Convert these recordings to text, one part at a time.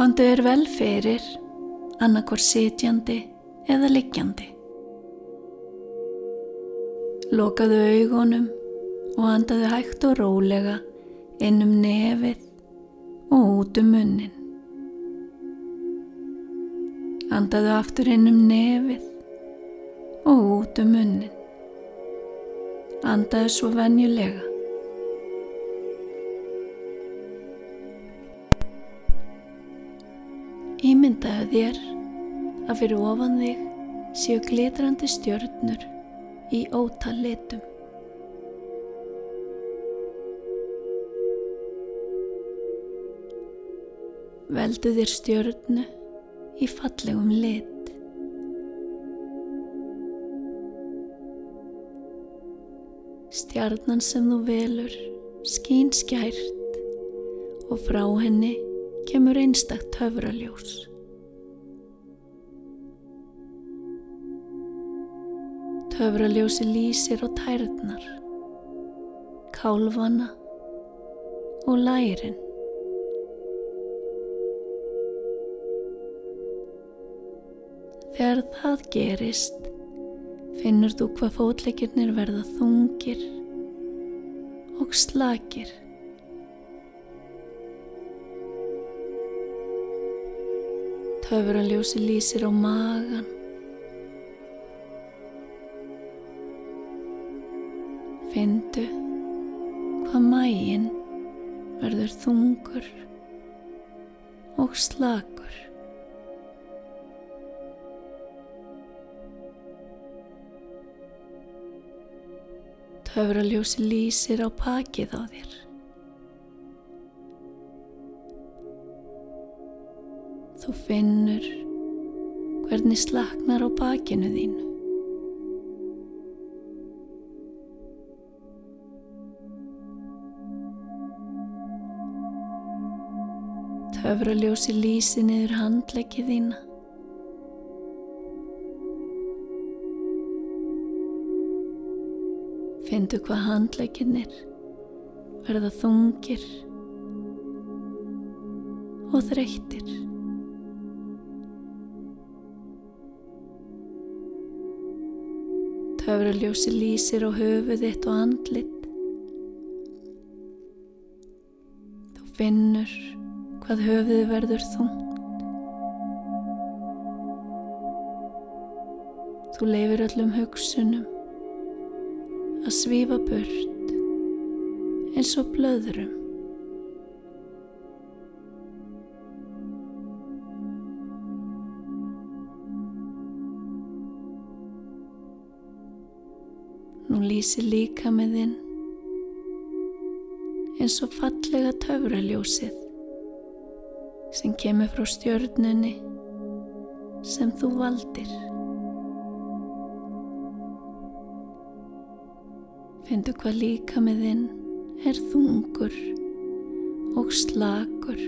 Kondu er vel fyrir, annarkor sitjandi eða liggjandi. Lokaðu augunum og andaðu hægt og rólega inn um nefið og út um munnin. Andaðu aftur inn um nefið og út um munnin. Andaðu svo venjulega. Ímyndaðu þér að fyrir ofan þig séu glitrandi stjörnur í ótal litum. Veldu þér stjörnu í fallegum lit. Stjarnan sem þú velur skín skært og frá henni kemur einstakt höfraljós. Höfraljósi lýsir á tærnar, kálvana og lærin. Þegar það gerist, finnur þú hvað fótleikirnir verða þungir og slakir. Töfraljósi lýsir á magan. Findu hvað mægin verður þungur og slakur. Töfraljósi lýsir á pakið á þér. Þú finnur hvernig slaknar á bakinu þínu. Töfraljósi lýsi niður handleggi þína. Findu hvað handlegginir verða þungir og þreyttir. Töfraljósi lýsir á höfuð þitt og andlit. Þú finnur hvað höfuð verður þungt. Þú leifir öllum hugsunum að svífa burt eins og blöðrum. Nú lýsi líka með þinn eins og fallega töfraljósið sem kemur frá stjörnunni sem þú valdir. Findu hvað líka með þinn er þungur og slakur.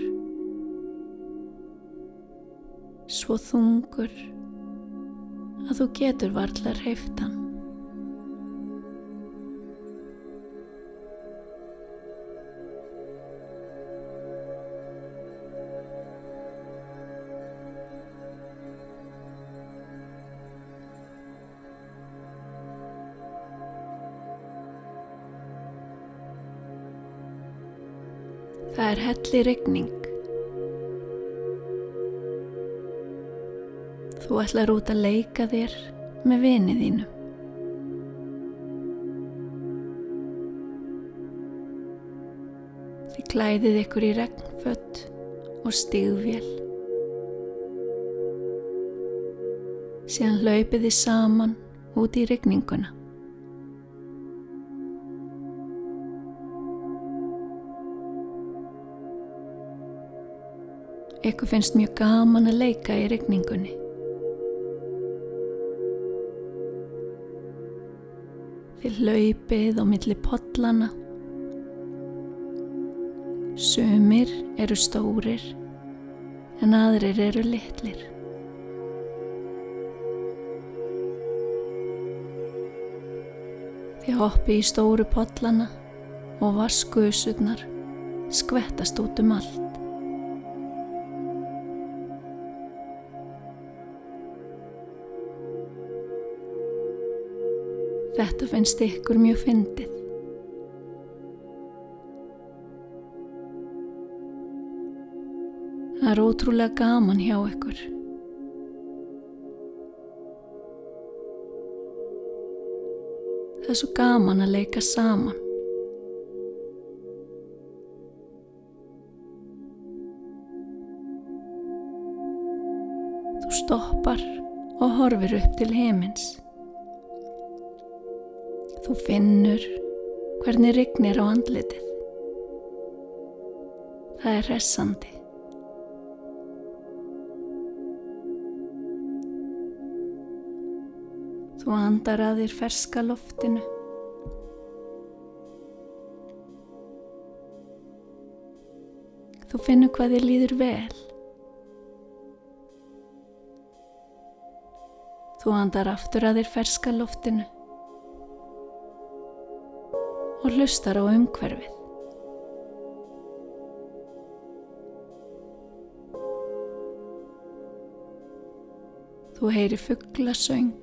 Svo þungur að þú getur varla hreiftan. Það er helli regning. Þú ætlar út að leika þér með vinið þínu. Þið klæðið ykkur í regnfött og stígvél. Síðan hlaupið þið saman út í regninguna. Ekkur finnst mjög gaman að leika í regningunni. Þið hlaupið á milli pollana. Sumir eru stórir en aðrir eru litlir. Þið hoppi í stóru pollana og vaskuðsugnar skvettast út um allt. Þetta finnst ykkur mjög fyndið. Það er ótrúlega gaman hjá ykkur. Það er svo gaman að leika saman. Þú stoppar og horfir upp til heimins. Þú finnur hvernig rignir á andlitið. Það er hressandi. Þú andar að þér ferska loftinu. Þú finnur hvað þér líður vel. Þú andar aftur að þér ferska loftinu og hlustar á umhverfið. Þú heyri fugglasöng.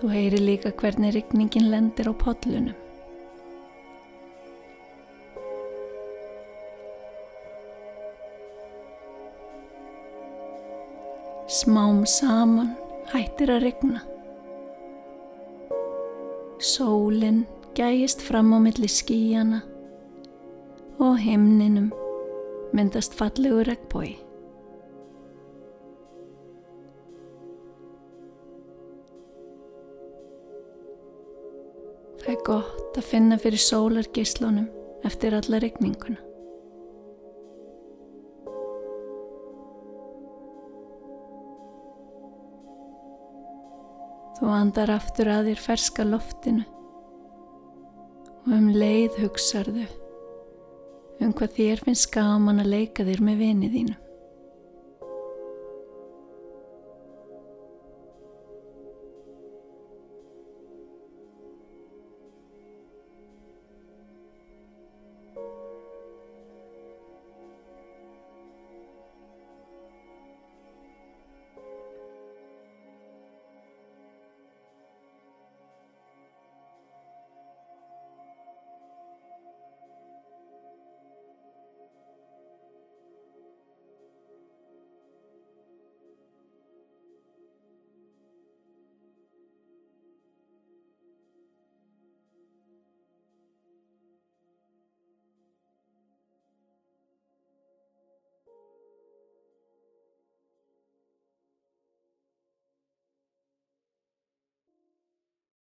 Þú heyri líka hvernig rigningin lendir á podlunum. Smám saman hættir að regna. Sólinn gæjist fram á milli skíjana og himninum myndast fallegu regnbói. Það er gott að finna fyrir sólargislunum eftir alla regninguna. Þú andar aftur að þér ferska loftinu og um leið hugsarðu um hvað þér finnst gaman að leika þér með vinið þínu.